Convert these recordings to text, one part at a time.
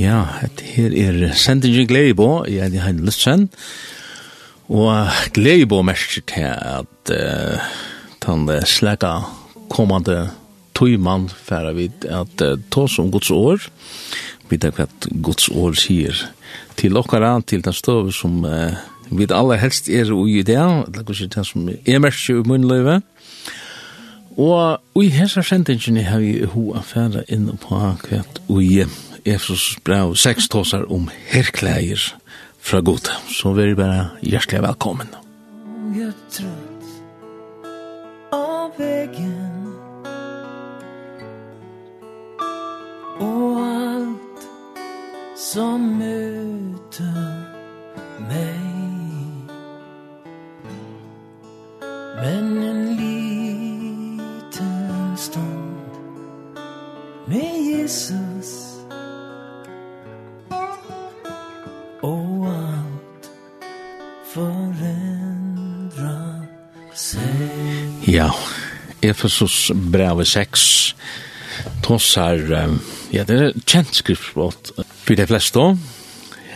Ja, et her er sendingen Gleibo, jeg er Hein Lutzen, og Gleibo merker til at uh, den slæka kommande tøymann færa vid at uh, tås om Guds år, vid hva Guds år sier til okkara, til den støv som uh, vi alle helst er ui i det, eller kanskje det som er merker i munnløyve, og i hessa sendingen har vi hoa færa inn på hva ui hva Efsos brev 6 tåsar om herrkläger fra god. Så vi er bare hjertelig velkommen. Jeg er trøtt av veggen Og alt som møter Ja, Efesus brev 6 tossar, ja, det er kjent skriftspråk for de fleste,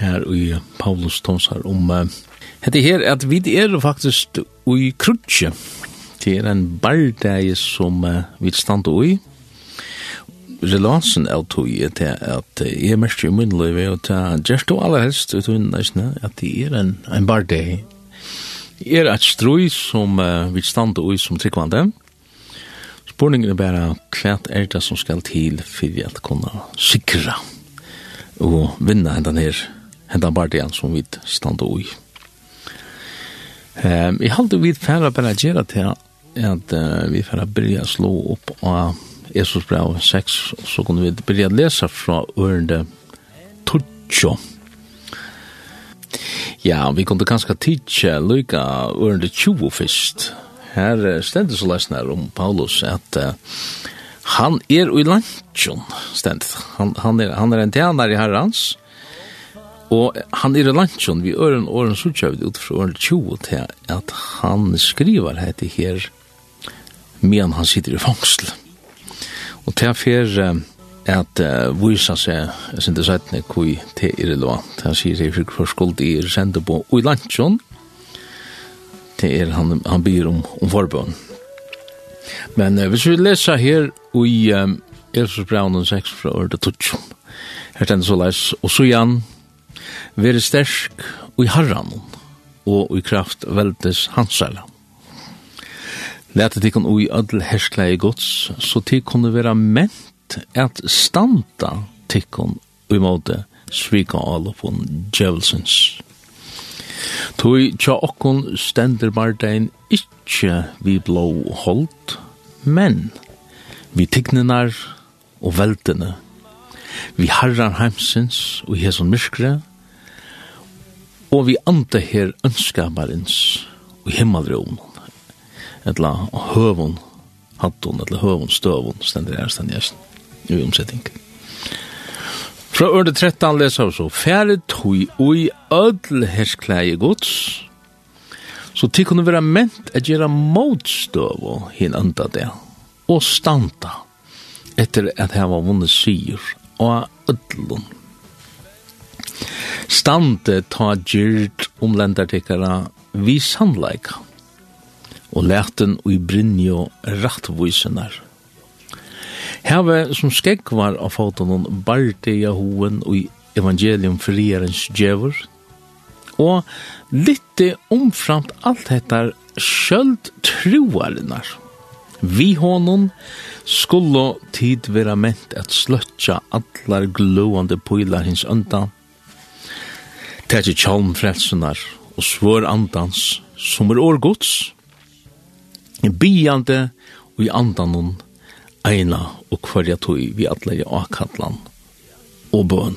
her i Paulus tossar om Hetta her at vi er faktisk i krutje, det er en bardeie som vi standa i, relansen av tog er til at jeg mest i munnløyve og til gjerst og aller helst ut av at det er en, en bardeie er et strøy som uh, vi stande ui som tryggvande. Spurningen er bare klært er det som skal til for at kunne sikra og vinna hendan her, hendan bardian som vi stande ui. Um, jeg halte vi færre bare gjerra til at uh, vi færre byrja slå opp av Jesus brev 6, så kunne vi byrja lesa fra ørende Tutsjo. Tutsjo Ja, vi kunde kanskje tidsja lykka ørende 20 fyrst. Her stendet så lesnar om Paulus at uh, han er i lantjon, stendet. Han, han, er, han er en tjener i herrans, og han er i lantjon, vi øren åren så kjøvd ut fra ørende 20 til at han skriver hette her, medan han sitter i fangsel. Og til fer... Uh, at uh, visa seg jeg synes det design kui te er lo. Han sier seg for skuld i er sende på i lunchen. Te er han han byr om om forbøn. Men uh, hvis vi leser her i um, Elfus Braunen 6 fra ordet tutsch. Her tenner så leis, og så igjen, være stersk og i harran og i kraft veldes hansala. Læte tikkun ui ødel herskla i gods, så tikkun være ment at, standa tikkun uimote svika alopun djevelsens. Toi tja okkun stender bardein ikkje vi blå holdt, men vi tigninar og veldene, vi harrar heimsins og heson myskre, og vi ante her ønskabarins og himmelrom, etla høvun hattun, etla høvun støvun, stender er stendt i omsetting. Fra ørde 13 leser vi så, færre tog ui ødel herskleie gods, så til kunne være ment at gjøre motstøv og hin enda det, og standa etter at her var vunnet syr og ødelen. Stande ta gyrt om lendartikkere vi sannleika, og lærten ui brinjo rattvoisenar, Heve som skegg var av fotonen barte i hoen og i evangelium frierens djevor, og litte omframt alt hettar skjöld troarinnar. Vi honom skulle tid vera ment at sløtja allar glåande poilar hins önda, tætje tjalm frelsunar og svår andans som er årgods, biande og i andanon eina og kvarja tog vi atler i akadlan og bøn.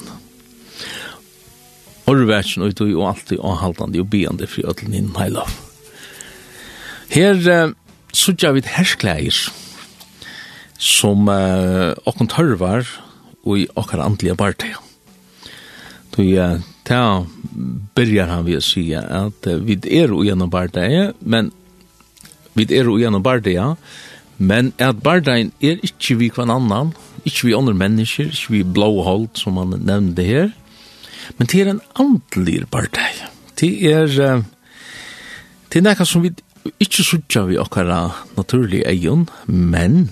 Orvertsen og tog og alltid avhaldande og beande fri ötlen inn heilav. Her uh, sutja vi herskleir som uh, okkon tørvar og i okkar andlige barteg. Tog uh, ta byrjar han vi å si at uh, vi er ugjennom barteg, men vi er ugjennom barteg, Men at bardein er ikkje vi kvann annan, ikkje vi andre mennesker, ikkje vi blåhold, som man nevnte her, men det er en andelig bardei. Det er, det er nekka som vi ikkje sutja vi okkara naturlig eion, men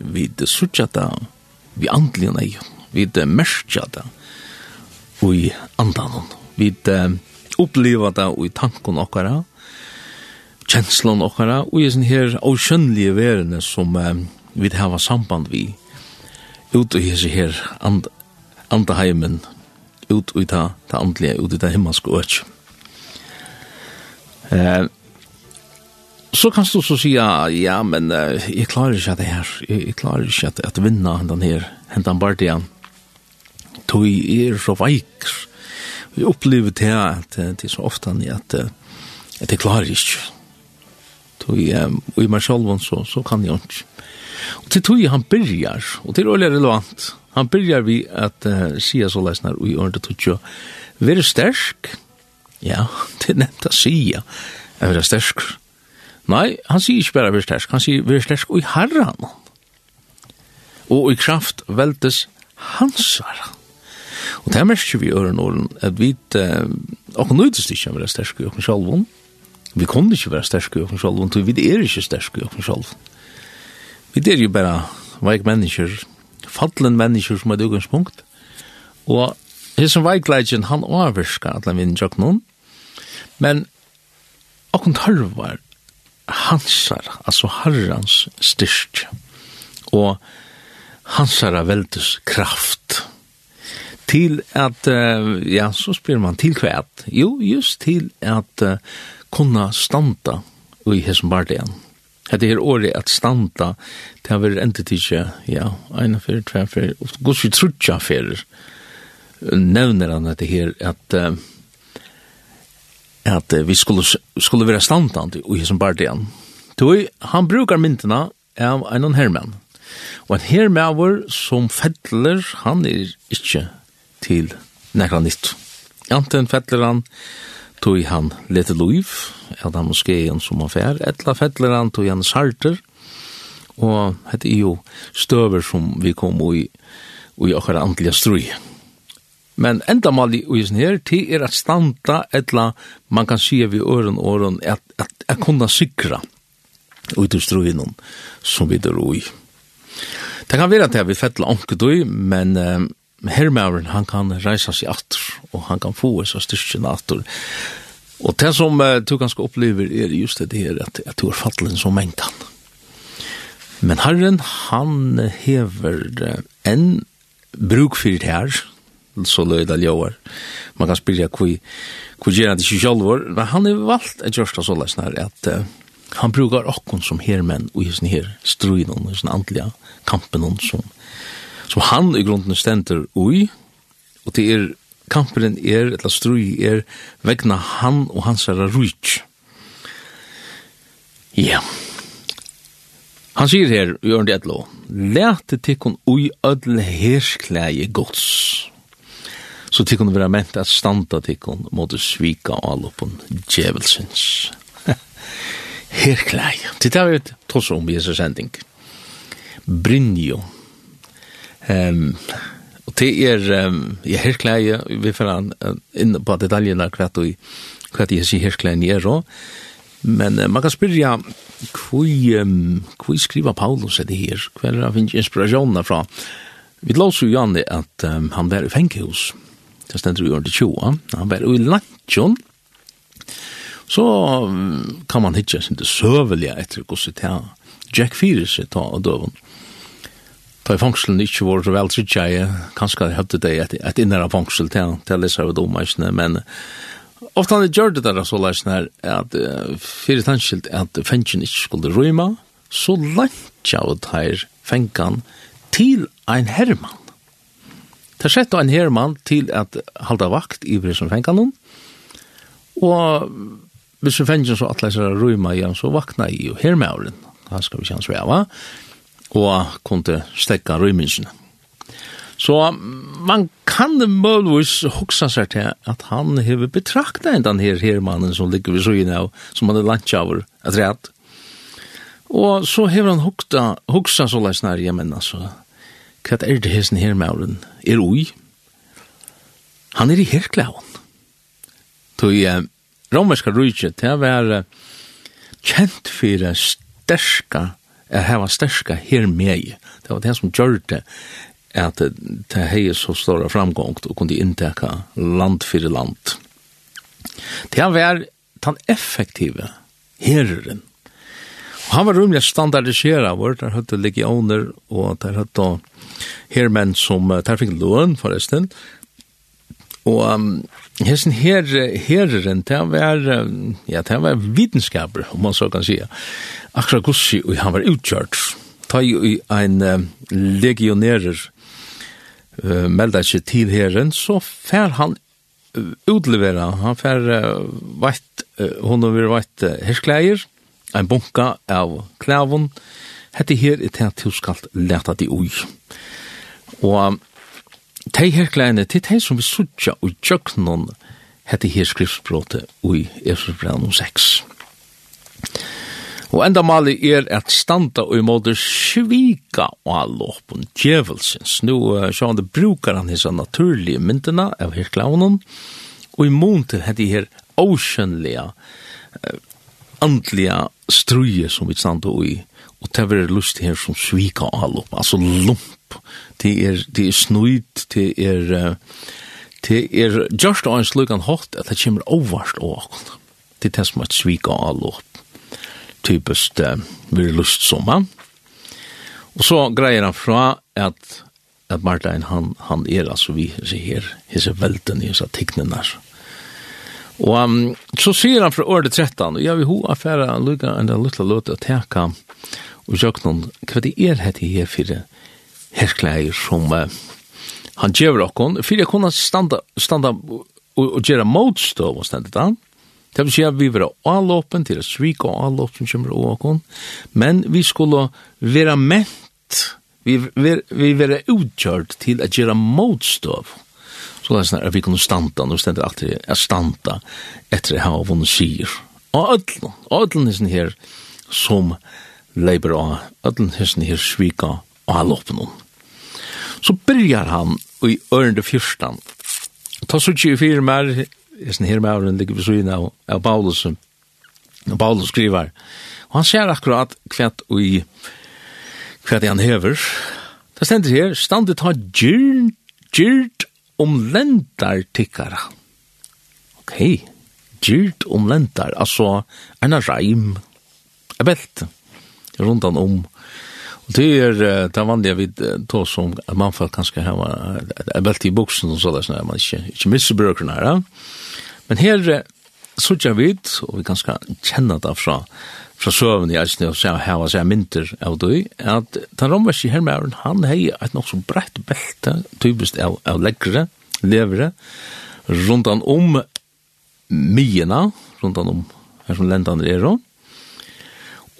vi sutja da vi andelig eion, vi merskja da i andanon, vi oppleva da i tankon okkara, kjenslene okkara, og i sin her avkjønnelige verene som um, vi har samband vi, ut og hese her and, andaheimen, ut og ta, ta andlige, ut i ta himmelske øk. Eh, så kan du så säga ja men uh, jag klarar inte det her, jeg, jeg klarer ikke at, at vinna den her, hentan partian tog er så veik vi upplever det här det är så ofta att, att, att jag klarar inte tog um, i meg selv så, så kan jeg ikke. Og til tog han byrjar, og til er relevant, han byrjar vi at uh, sia så lesnar og i ordet tog jo, være stersk, ja, det er nevnt å sia, jeg være stersk. Nei, han sier ikke bare være stersk, han sier være stersk og i herran, og i kraft veltes hansar. Og det er mest vi i øren at vi, uh, og nøydes ikke å være stersk i oss selv, Vi kunne ikke være sterske i oss selv, vi er ikke sterske i oss selv. Vi er jo bare veik mennesker, fallen mennesker som er utgangspunkt, og hans som veikleidjen, han overska at han vinner jo noen, men okkur tarvar hansar, altså harrans styrst, og hansar av veldes kraft, til at, ja, så spyr man til kvæt, jo, just til at uh, kunna standa i hesson bardean. Hetta her året at standa, det har vært ja, ena fyrir, tve fyrir, og gos vi trutja fyrir, nevner han dette her, at uh, at uh, vi skulle, skulle være standant i hesson bardean. Toi, han brukar myndina av en herrmann. Og en herrmæver som fettler, han er ikke til nekra nytt. Anten fettler han tog han lite loiv, at han moskeen som han fær, etla fettler han tog han sarter, og det er jo støver som vi kom i, i okkar andlige strui. Men enda mal i uisen her, ti er at standa etla, man kan sige vi øren åren, at, at, at kunna sikra ut ur struinon som vi der ui. Det kan være at jeg vil fettla onkedøy, men um, hermauren, han kan reisa seg atter, og han kan få seg styrkjen atter. Og det som uh, du ganske opplever er just det her, at, at du er fattelen som mengt. Men Herren, han hever uh, en brukfyrt her, så løyda ljóar. Man kan spyrja hvor hvor gjer han ikke sjálvor, men han er valgt at gjørsta så leis nær at uh, han brukar okkon som hermenn og i sin her struin og i sin andliga kampen som som han i grunden stender ui, og det er kampen er, eller strui er, vegna han og hans herra ruik. Ja. Han sier her, i Ørndi Edlo, Lete tikkun ui ødel herskleie gods. Så tikkun vera ment at standa tikkun måtte svika alupun djevelsins. herskleie. Det er vi tås om i Jesus sending. Brynjo Ehm och det er jeg er herklæje vi får an in på detaljene hva du hva det er herklæje er og Men uh, man kan spyrja kvui um, kvui skriva Paulus det her? kvar er finnes inspirasjonen fra? Vi låser jo det at um, han var i fengehus. Det stender jo under 20. Han var i lantjon. Så um, kan man hitja sin det søvelige etter hvordan det er Jack Fyrese ta av døven ta i fangselen ikke var så vel trygt jeg, kanskje jeg hadde det et, et innere fangsel til, til å lese av dommeisene, men ofte han gjør det der så leisene her, at uh, fyrir tanskilt at fengen ikke skulle røyma, så langt av det her fengen til ein herman. Det sett ein herman til at halda vakt i bryr som fengen noen, og hvis vi fengen så atleisere røyma igjen, så vakna i jo hermauren, han skal vi kjans røyma, og kunne stekka røymingene. Så man kan muligvis hoksa seg til at han hever betrakta enn den her hermannen som ligger ved søgene av, som han er landtjaver, et rett. Og så hever han hoksa, hoksa så leis nær, jeg mener, så hva er det hesten her mauren? Er ui? Han er i herklaven. Tog eh, romerska rujtje, det var eh, kjent for sterska at hava sterska her med. Det var det som gjør det at det hei så stora framgång og kunne innteka land fyrir land. Det har var den effektive herren. Og han var rymlig standardisera vår, der høytte legioner og der høytte hermenn som, der fikk løn forresten, og um, Hesen her herren det var ja det var vitenskaper om man så kan säga. Akra Gussi og han var utkört. Ta jo en uh, legionärer uh, melda seg til herren så fær han utlevera han fær uh, veit, fär vart hon över uh, herskleier en bunka av klavon hette her et her tilskalt leta de ui. Og Tei her kleine, det tei som vi sutja og jøknon hette her skriftspråte i Efesbrann 6. Og enda mali er at standa ui måte svika og allåpen djevelsens. Nå uh, sjåan det brukar han hisa naturlige myndina av her klaunen, og i måte hette her åkjønlige uh, andliga struje som vi standa og i, og det er lust her som svika og allåpen, altså lump det er, det er snuid, det er, det er just og en slugan hot at det kommer overst og. Det er det som er svika all opp, typisk uh, vi er lustsomma. Og så greier han fra at at Martin han han er altså vi ser her hesa velten i så teknene Og um, så sier han fra året 13, og jeg vil ho affæra lukka en a lukka lukka at teka og sjøknon, hva det er hette her fyrir herskleier som uh, han gjør okkon, for jeg kunne standa, standa og, og gjøre motstå og stendet han. Det vil si at vi vil ha avlåpen til å svike og avlåpen som kommer okkon, men vi skulle være ment, vi, vil være utgjørt til å gjøre motstå. Så det er sånn at vi kunne standa, nå stendet alltid er standa etter å ha vunnet sier. Og ødlen, ødlen er sånn her som leiber av, ødlen er sånn her svika og han lopp noen. Så byrjar han i ørende fyrstan. Ta så tjue fire mer, jeg sånn her mer, ligger ved siden av, av Paulus, og Paulus skriver, og han ser akkurat kvett i kvett han hever. Det stender her, standet har gyrt, gyrt om lentar tikkara. Ok, gyrt om lentar, altså en reim, en belt, rundan om Det är det vanliga vid då som man får kanske ha ett bälte i boxen och sådär sådär man inte, inte missar brökerna här. Men här så tja vid, og vi kanskje kjenner det fra, fra søvn i eisen, og så her var seg mynter av du at den romverske hermæren, han hei et nok så brett belte, typisk av, av leggere, levere, rundan om myena, rundan om her som lendan er,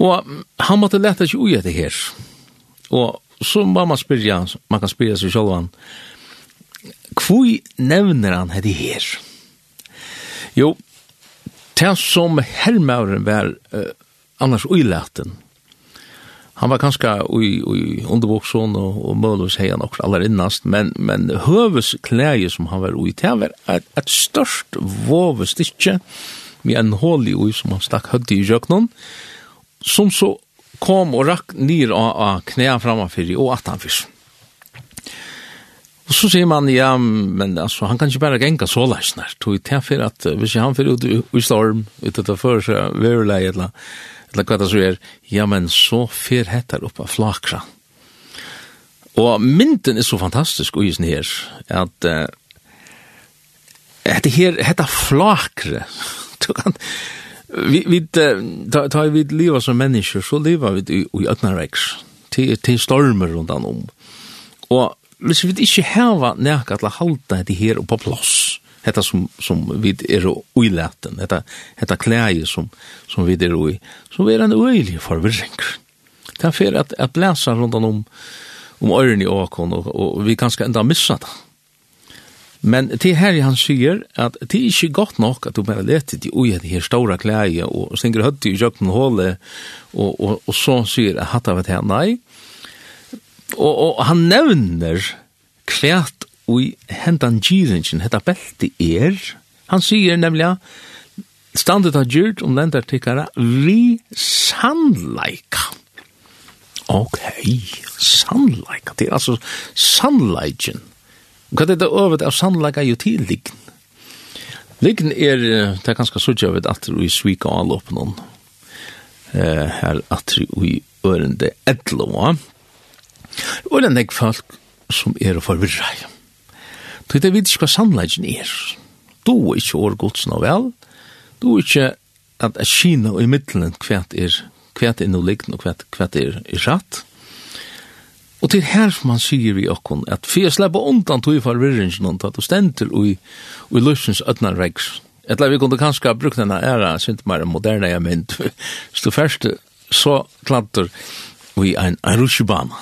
og han måtte leta seg ui etter her, Og så må man spyrja, man kan spyrja seg sjálvan, hvor nevner han hette her? Jo, det som hermauren var uh, annars uilaten, han var kanskje i, i undervoksen og, og mølvis hei han også aller innast, men, men høves klæje som han var ui, det var et, et størst våve stikje med en hål i ui som han stakk høyde i jøknon, som så kom og rakk nir av, av knea framafyrir og atanfyrir. Og så sier man, ja, men altså, han kan ikke bare genga så leisner, tog til for at hvis han fyrir ut i storm, ut etter før, så veruleg, eller, eller hva det så er, ja, men så fyr hettar oppa flakra. Og mynden er så fantastisk, og isen her, at uh, etter her, hetta flakre, du kan, Vi vi ta ta vi leva som människor så lever vi i, i ötnarex till till stormar runt om. Och hvis vi ikke hava nekka til å halda dette her og på plass, hetta som, som vi er uilaten, hetta hetta klæje som, som vi er ui, så er en uilig forvirring. Det er for at, at blæsa rundt om, om øyrene i åkon, og, og vi kan enda missa det. Men til her han sier at det er ikke godt nok at du bare leter til ui at her stora klæje og stinger høtt i kjøkken håle og, og, og så sier at hatt av et her nei. Og, og han nevner klæt ui hendan gyringen, hetta belti er. Han sier nemlig standet av gyrt om den der tikkara vi sannleika. Ok, sannleika, det er altså sannleikken Hva er det øvet av sannlegga jo til liggen? Liggen er, det er ganske suttja at vi svika opp noen. eh, her at vi ørende edloa. Og det er nek folk som er å forvirra. Det er vidt ikke hva sannleggen er. Du er ikke årgodsen og vel. Du er ikke at Kina og i middelen kvært er kvært er noe liggen og kvært er, er ratt. Og til her som han sier vi okkon, at for jeg slipper undan tog for virringen, at du stender i, i løsens ødna reiks. Etla vi kunne kanskje brukt denne æra, sint mer moderne jeg mynd, så først så klanter vi en rusjebana,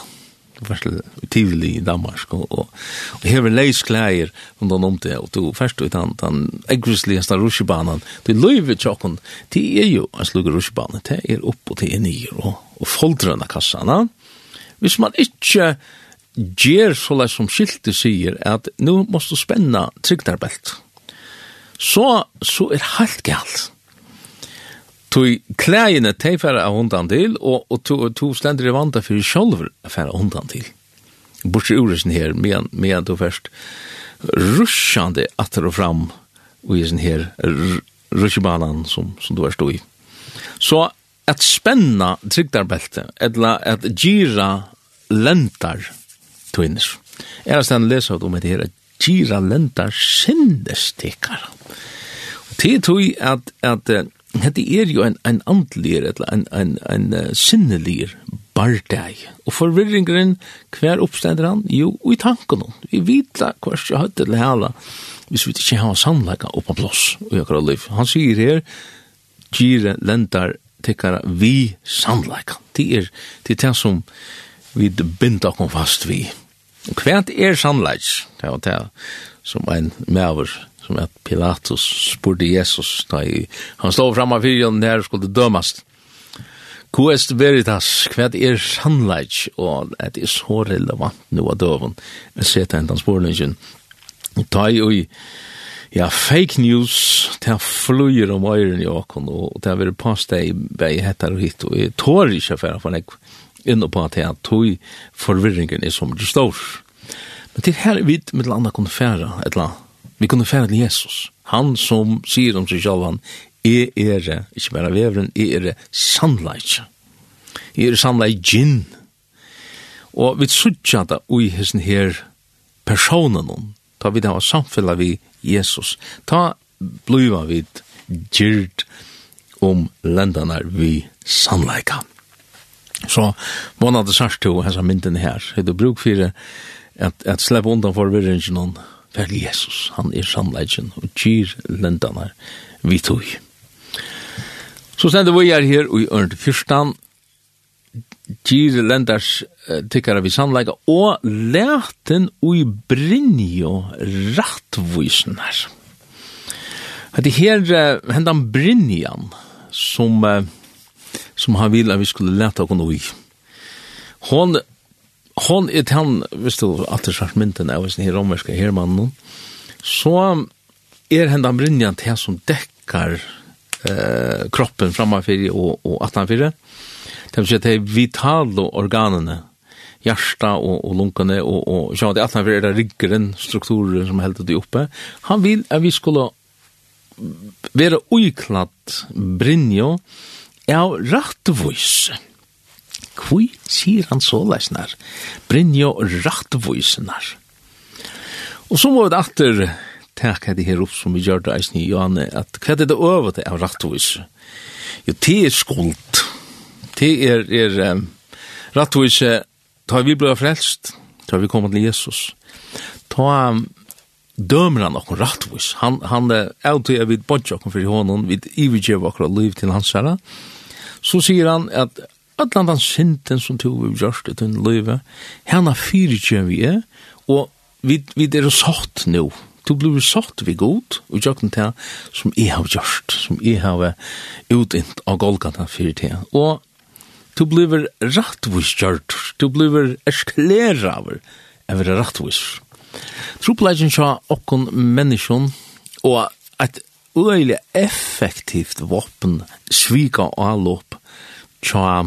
først tidlig i Danmark, og, og, og hever leiskleier rundt om det, og du først ut den, den eggvisligeste rusjebanan, du løyver tjokken, det er jo en slugge rusjebana, det er opp og det er nye, og, og foldrønne kassene, Hvis man ikke gjør så lett som skiltet sier at nå måste du spenne trygnarbelt, så, så er helt galt. Tui klæjene tei færa av hundan til, og, og to, to slender i vanda fyrir sjolver færa hundan til. Bortsett uresen her, medan, medan du først russjande atter og fram, og i sin her rushebanan som, som du er stå i. Så at spenna trygdarbelte, etla at gira lentar tuinner. Er det stand lesa om det her, gira lentar sindestekar. Det er tog at, at hette er jo en, en andlir, eller en, en, en sinnelir bardeg. Og forvirringren, hver oppstender han? Jo, i tanken. Vi vitla hver seg høyt til hele, hvis vi ikke har sannleika oppa plås i akkurat liv. Han sier her, gira lentar tykkara vi sannleikan. Det er det er som vi binder oss fast vi. Hva er sannleik? Det var det som en maver som at Pilatus spurte Jesus da han stod framme av fyrjon der skulle dømast. Hva er veritas? Hva er sannleik? Og det er så relevant nå av døven. Jeg ser det enda spørningen. Ta i og Ja, fake news, det er flyr om øyren i åkken, og det er vært past deg bei hettar og hit, og jeg tår ikke for at jeg inn på at jeg tog forvirringen er som du står. Men til her vi med det andre kunne fære et eller annet. Vi kunne fære til Jesus. Han som sier om seg selv, han er er, ikke bare veveren, er er sannleik. Er ere sannleik ginn. Og vi sutja det ui hessen her personen om, ta vi det var samfella vi Jesus, ta bliva vi gyrt om lendanar vi sannleika. Så månad det sørst til hans mynden her, er det bruk for at, at slepp undan for virringen om for Jesus, han er samleikken og gyr lendanar vi tog. Så sender vi er her i ørn fyrstan, Gire lendars tykkara vi sannleika, og leten ui brinjo rattvísnar. Det her, hendan brinjan, som, som han vil at vi skulle leta okon ui. Hon, hon er han, hvis du, alltid det svart mynden av sin romerska hermannen, så er hendan brinjan til som dekkar eh, kroppen framafyrir og, og atanfyrir, og Det vil si at det er vitale organene, hjärsta og, og lunkene, og, og så att att han det riggren strukturer som heldt det oppe, Han vil at vi skulle være uiklatt brinjo er rättvis. Kvui sier han så lesnar. Brinjo rättvisnar. Og så må vi atter tärka det her opp som vi gjorde i Johanne at hva er det över det av rättvis. Jo, det er skuld Det er, er um, rett og ikke, da vi ble frelst, da vi kom til Jesus, da um, dømer han okkur rattvis. Han, han er avtøy at vi bodja okkur fyrir hånden, vi ivergjeva okkur liv til hans herra. Så sier han at allan den synden som tog vi gjørst i tunn løyve, henne fyrirgjeva vi er, og vi, vi er satt nå, Du blir satt vi god, og gjørst til som jeg har gjørst, som jeg har utint av Golgata fyrir til. Og du blir rattvis kjørt, du bliver ersklæraver over rattvis. Tropleggen sa okkon menneskjon, og et øyelig effektivt våpen svika og allåp tja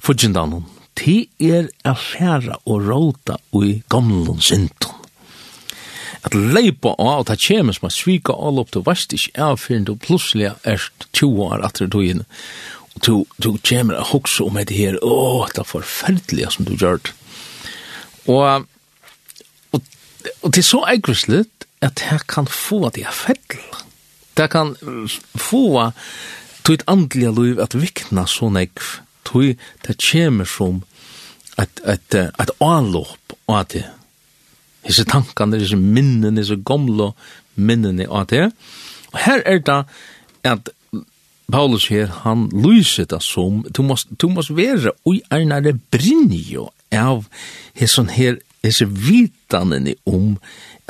fudgendanon. Ti er a skjæra og råta ui gamlun syndun. At leipa og ta kjemes ma svika og til du veist ikkje avfyrin du plutselig erst 20 år atter du du, du kommer a huske om det her, åh, det er forferdelig som du gjør. Og, og, og det er så eikvislet at her kan få at jeg fell. Det kan få til et andelig liv at vikna så nekv, til det kommer som at at et avlopp av det. Disse tankene, disse minnene, disse gamle minnene av det. Og her er det at Paulus her, han lyser det som, du må du måst være ui einare brinjo av hesson her, hese vitanene om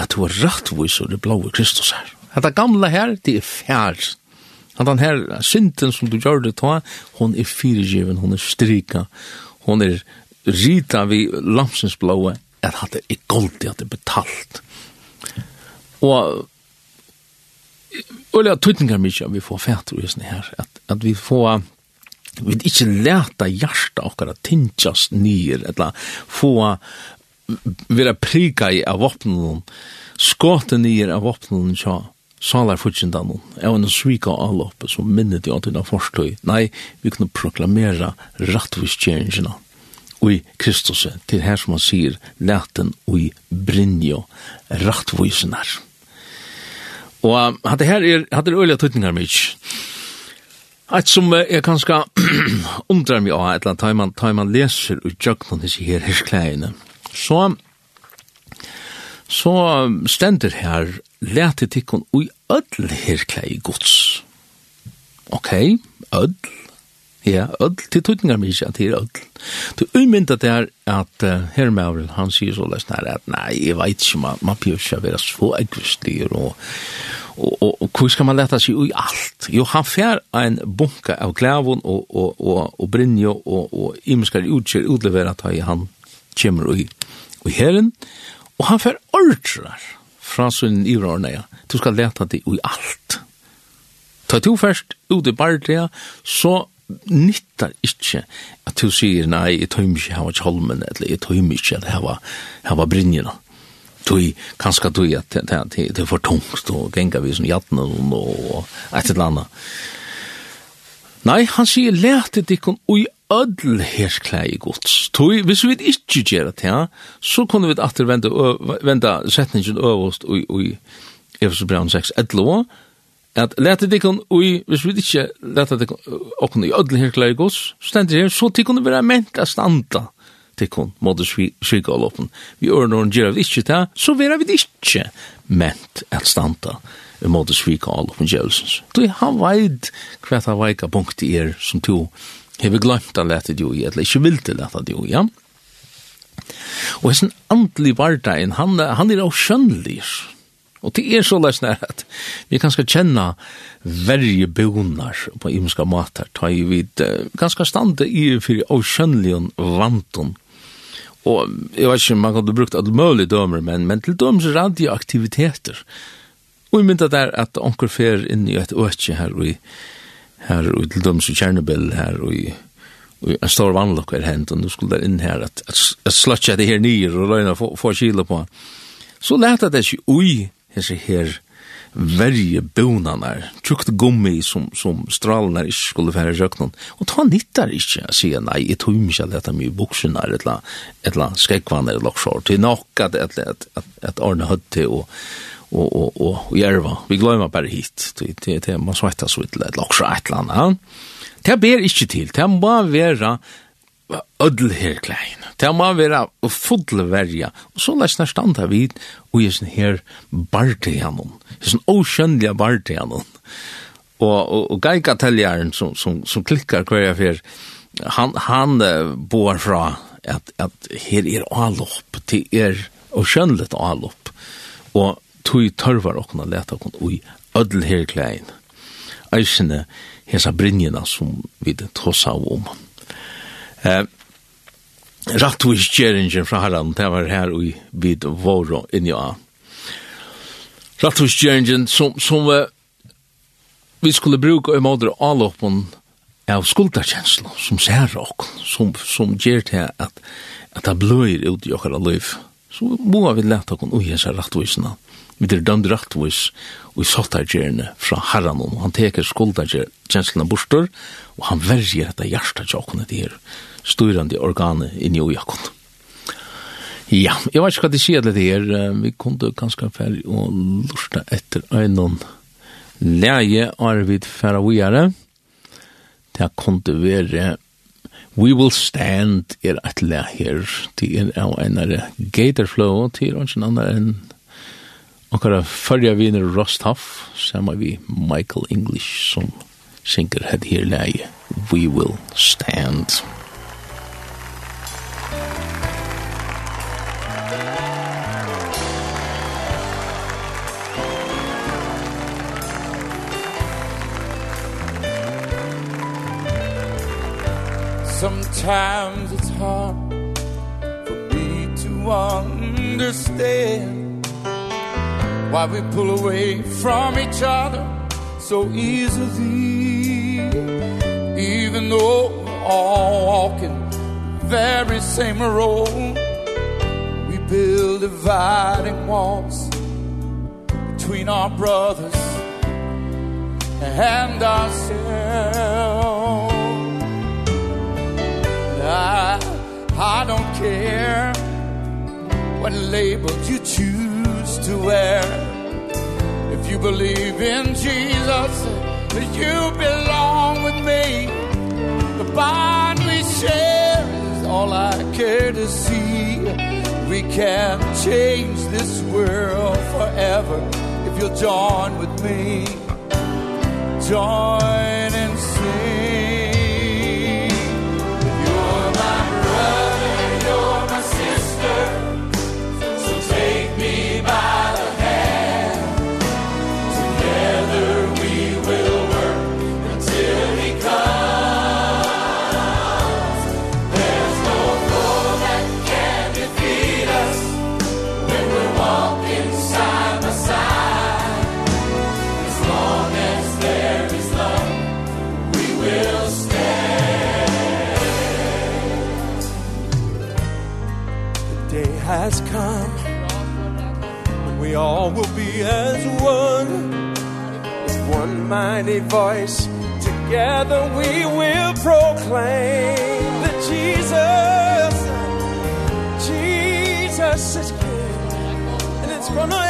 at du er rettvis og det blåe Kristus her. Hette gamle her, det er fjær. den her, synden som du gjør det ta, hon er fyrirgiven, hon er strika, hon er rita vi lamsens blåe, at hatt er i at det er betalt. Og øyla tøytningar mykje vi får fætter i sånne her, at, at vi får vi ikke leta hjarta okkara tinjas nyer, eller få vera prika i av vopnen, skåte nyer av vopnen, tja, salar futsindan, av en svika alloppe som minnet i antina forstøy, nei, vi kunne proklamera rattviskjeringarna ui Kristus, til her som han sier, leten i brinjo rattvisenar. Og hatt det her er, hatt er øyla tøytningar mykje. Eit som er kanska undrar mig av et eller annet, tar man leser ut jøknon disse her herskleiene, så så stender her lete tikkun ui öll herklei gods. Ok, öll, Ja, öll til tutningar mykje, til öll. Du umynda det er at uh, herr Maurel, han sier så lest her at nei, jeg veit ikke, man, man bjør ikke være så eggvislig og, og, og, og hvor skal man leta seg i alt? Jo, han fær en bunka av klævun og, og, og, og brinjo og, og imeskar utkjer utlevera ta i han kjemur og og herren, og han fær ordrar fra sin ivrarna, ja. Du skal leta deg i alt. Ta to først ut i bardrea, så nyttar ikkje at du sier nei, jeg tøymer ikke hava kjolmen, eller jeg tøymer ikke at hava, hava brinjena. Tøy, kanska tøy at det, er for tungt, og genga vi som jattna og et eller annet. Nei, han sier lete dikken ui ödl hersklei gods. Tøy, hvis vi ikkje gjerra det, så kunne vi atter venda, venda setningen øverst ui, ui, Efesbrand 6, 11, at leta dikkun ui, hvis vi ikkje leta dikkun okkun i ödle her klare gos, stendir her, så tikkun vera ment a standa tikkun måtte svika all loppen. Vi ørner og gjerra vi ikke ta, så vera vi ikke ment at standa mot svika all loppen gjerrelsens. Du, han veid hva ta veika punkt i er som to hever glemt a leta di ui, eller ikke vil til leta di ui, ja? Og hessen andelig vardagen, han, han er avskjønnelig, Og det er så løsner at vi kan skal kjenne verje bonar på imenska matar, ta i vid ganske stande i fyrir avskjønligen vanton. Og jeg vet ikke, man kan ha brukt alle mulige dømer, men, men til dømes radioaktiviteter. Og jeg mynda der at onker fer inn i et øtje her og i her og til dømes i Tjernobyl her og i en stor vannlokk er hent, og nå skulle der inn her at, at, at slutja det her nyer og løgna få, få kilo på. Så leta det ikke ui hese her verje bonanar, tjukt gummi som, som stralenar ikke skulle være røknon, og ta nittar ikke a sige nei, jeg tog mykje at dette mye buksunar, eller annet skrekvann eller loksår, til nok at, et, et, et at Arne Høtti og, og, og, og, og Jerva, vi gløyma bare hit, til, til, til man sveitas ut til et loksår et eller annet, det ber ikke til, det må være ödel her klein. Det må være fulle verja. Og så lest nær standa vid og i sin her bardianon. I sin åkjønnelige bardianon. Og, og, og geigateljaren som, som, som klikkar hver jeg fyr, han, han uh, bor fra at, at her er alopp, det er åkjønnelig alopp. Og tog tørvar okna leta okna ui ödel her klein. Eisene hesa brinjena som vi tåsa om. Eh, Rattvisgjeringen fra herran, det var her vi vid våre inni av. Rattvisgjeringen som, som uh, vi skulle bruke i måte avloppen av skulderkjenslen som ser råk, som, som gjør til at, at det bløyer ut i okkara liv. Så må vi lete okken ui hessa rattvisene vi er dømd rettvis og i sottargjerne fra herran om. Han teker skuldagjerne borster, og han verger dette hjertet til åkne til her, styrande organet i New York. Ja, jeg vet ikke hva de sier til det her. Vi kunne ganske ferdig og lusta etter øynene leie arvid færa. Det kunne være We Will Stand er et leie her. Det er av enere Gator Flow til en annen enn okkara førja viner Rostov, saman vi Michael English, som synger het her leie, We Will Stand. Sometimes it's hard for me to understand Why we pull away from each other so easily? Even though we're all walking the very same road We build dividing walls between our brothers and ourselves. I, I don't care what label you to wear. If you believe in Jesus That you belong with me. The bond we share Is all I care to see. We can change this world forever If you'll join with me. Join and sing. You're my brother, you're my sister. all will be as one. With one mighty voice Together we will proclaim That Jesus Jesus is King. And it's gonna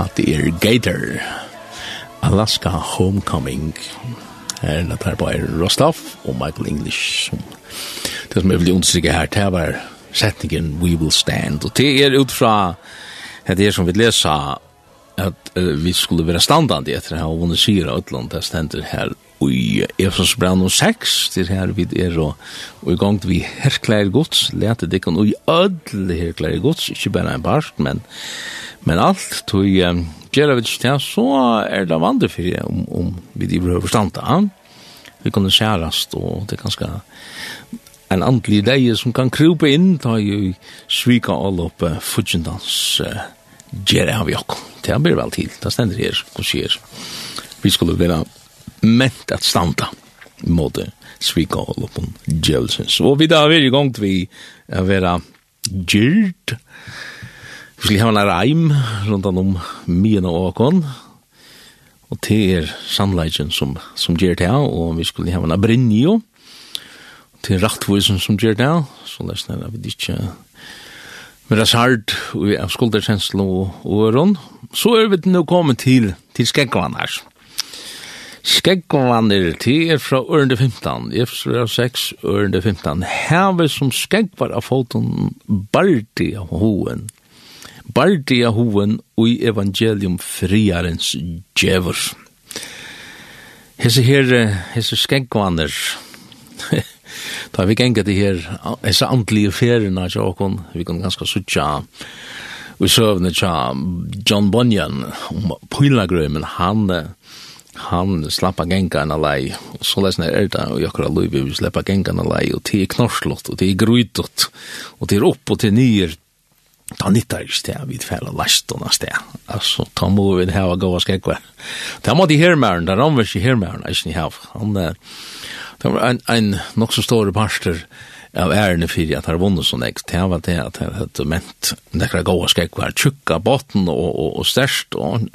at det er Gator. Alaska Homecoming. Her er det bare Rostov og Michael English. Det som jeg vil understrykke her, det var setningen We Will Stand. Og det er ut fra, det er som vi leser, at uh, vi skulle være standande etter å ha vunnet syre av Øtland, det stender her i Efsos brann sex, til her vid er og, og i gang vi herklær gods, lete dekken og i ødel herklær gods, ikke bare en barst, men, men alt, tog um, gjerne vi til så er det vandre for om, om vi driver over standa. Vi kunne kjærast, og det er ganske en andlig deie som kan krupe inn, ta i svika all opp uh, fudgjendans uh, gjerne av jokk. Det blir vel til, det stender her, hos her. Vi skulle være ment at standa mot svika og loppen djevelsens. Og vi da er i gang til vi er være gyrt. Vi skal ha en reim rundt om myen og åkon. Og det er sannleggen som, som gjør det, og vi skulle ha en brinjo. Til er rattvisen som gjør det, så lesner jeg vet ikke Men det er sart, og vi er skulderkjensel og øron. Så er vi nå kommet til, til skengvann her. Skeggvandir, ti er fra ørende 15, Efsra 6, ørende 15. Heve som skeggvar av foten, bardi av hoen, bardi av hoen ui evangelium friarens djevur. Hese her, hese skeggvandir, da vi genga til her, hese andlige ferina, vi kan ganska sutja, vi søvne tja John Bunyan, om Pylagrøymen, han, han, han slappa gengan alai, og så lesna er det, og jakkara lui vi slappa gengan alai, og det er knorslott, og det er gruidott, og det er opp, og det er nyer, ta nittar ikke sted, vi fælla lastona sted, altså, ta må vi hava gåa skekva. Ta må de hermæren, ta ramvers i hermæren, eisen i hav, han, det var en, en nok så stor parster, av ærene fyrir at har vunnet sånn ekst, det var det at han hadde ment nekra gåa skrek var tjukka botten og, og, og størst og,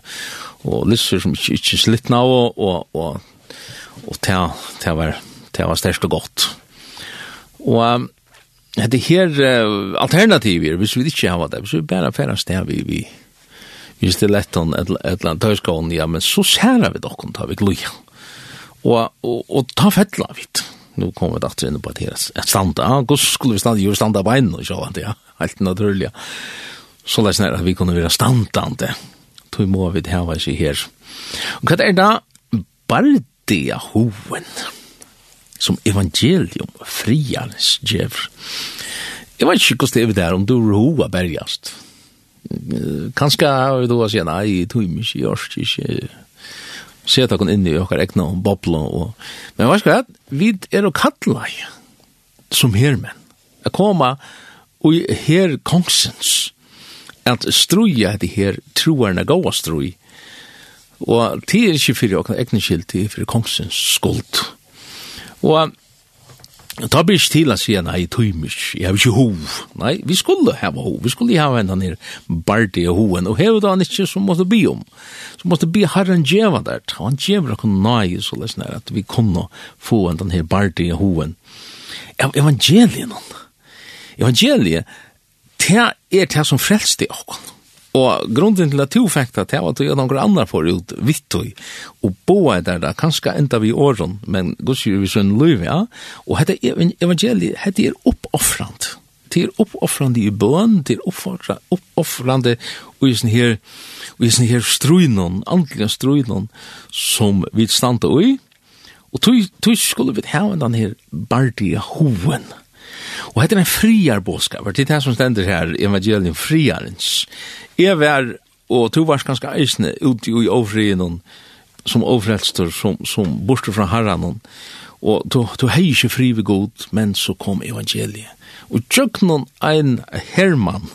og lisser som ikke, ikke slittna av og, og, og, og det, det var, det var størst og godt. Og um, det her uh, alternativer, hvis vi ikke har det, hvis vi bare færre sted vi, vi, vi stilettan et, et eller annet tøyskån, ja, men så særer vi dokken, tar vi gloja. Og, og, og ta fettla vidt nu kommer vi datter inn på det her et standa, ja, gos skulle vi standa, jo standa bein og sjå, ja, helt naturlig, ja. Så leis nær at vi kunne være standande, tog må vi det her, seg her. Og hva er da bardia hoven, som evangelium friarens djev. Jeg vet ikke hvordan det er det om du er hova bergast. Kanskje har vi å si, nei, tog mye, jeg orsk ikke, seta kon inn i okkar egna og bobla og men vet skal vi er og kalla som hermen. At koma og her kongsens at struja det her troarna goa strui. Og det er ikke fyrir okkar egna skilt, det er fyrir kongsens skuld. Og Ta blir ikke til å si, nei, tøymisk, jeg har ikke hov. Nei, vi skulle hava hov, vi skulle hava enda nir bardi og hoven, og hevet han ikke som måtte bi om. Så måtte bi herren djeva der, han djeva kun nei så lesen at vi kunne få enda nir bardi og hoven. Evangelien, evangelien, det er det som frelste okkon. Og grunden til at du fikk det til at du gjør noen andre for ut vitt og bo er der da, kanskje enda vi åren, men gos jo vi sånn løyve, ja. Og dette evangeliet, dette er oppoffrand. Det er oppoffrande i bøn, det er oppoffrande og i sånn her, og i sånn her struinon, andlige struinon, som vi standa i, og tog skulle vi ha den her bardige hoven, ja Og hetta er ein friar boskap, det er det som her, evangelium friarens. Jeg var, og to var ganske eisne, ute i overfrien, som overrelster, som, som borster fra herren, og du, du hei ikke fri ved god, men så kom evangeliet. Og tjøknon ein herman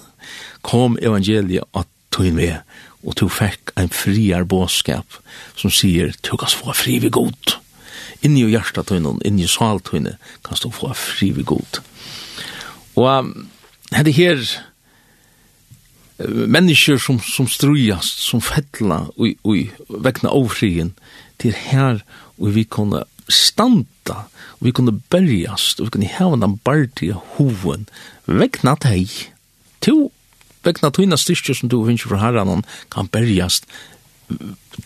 kom evangeliet at tog med, og du fikk ein friar boskap som sier, du kan få fri ved god. Inni i hjertet tøynen, inni i saltøyne, kan du få fri ved god. Og hette her mennesker som, som strujast, som fettla ui, ui, vekna overfrien til her og vi kunne standa og vi kunne berjast og vi kunne heva den bardige hoven vekna teg to vekna tøyna styrkje som du finnes fra herran kan berjast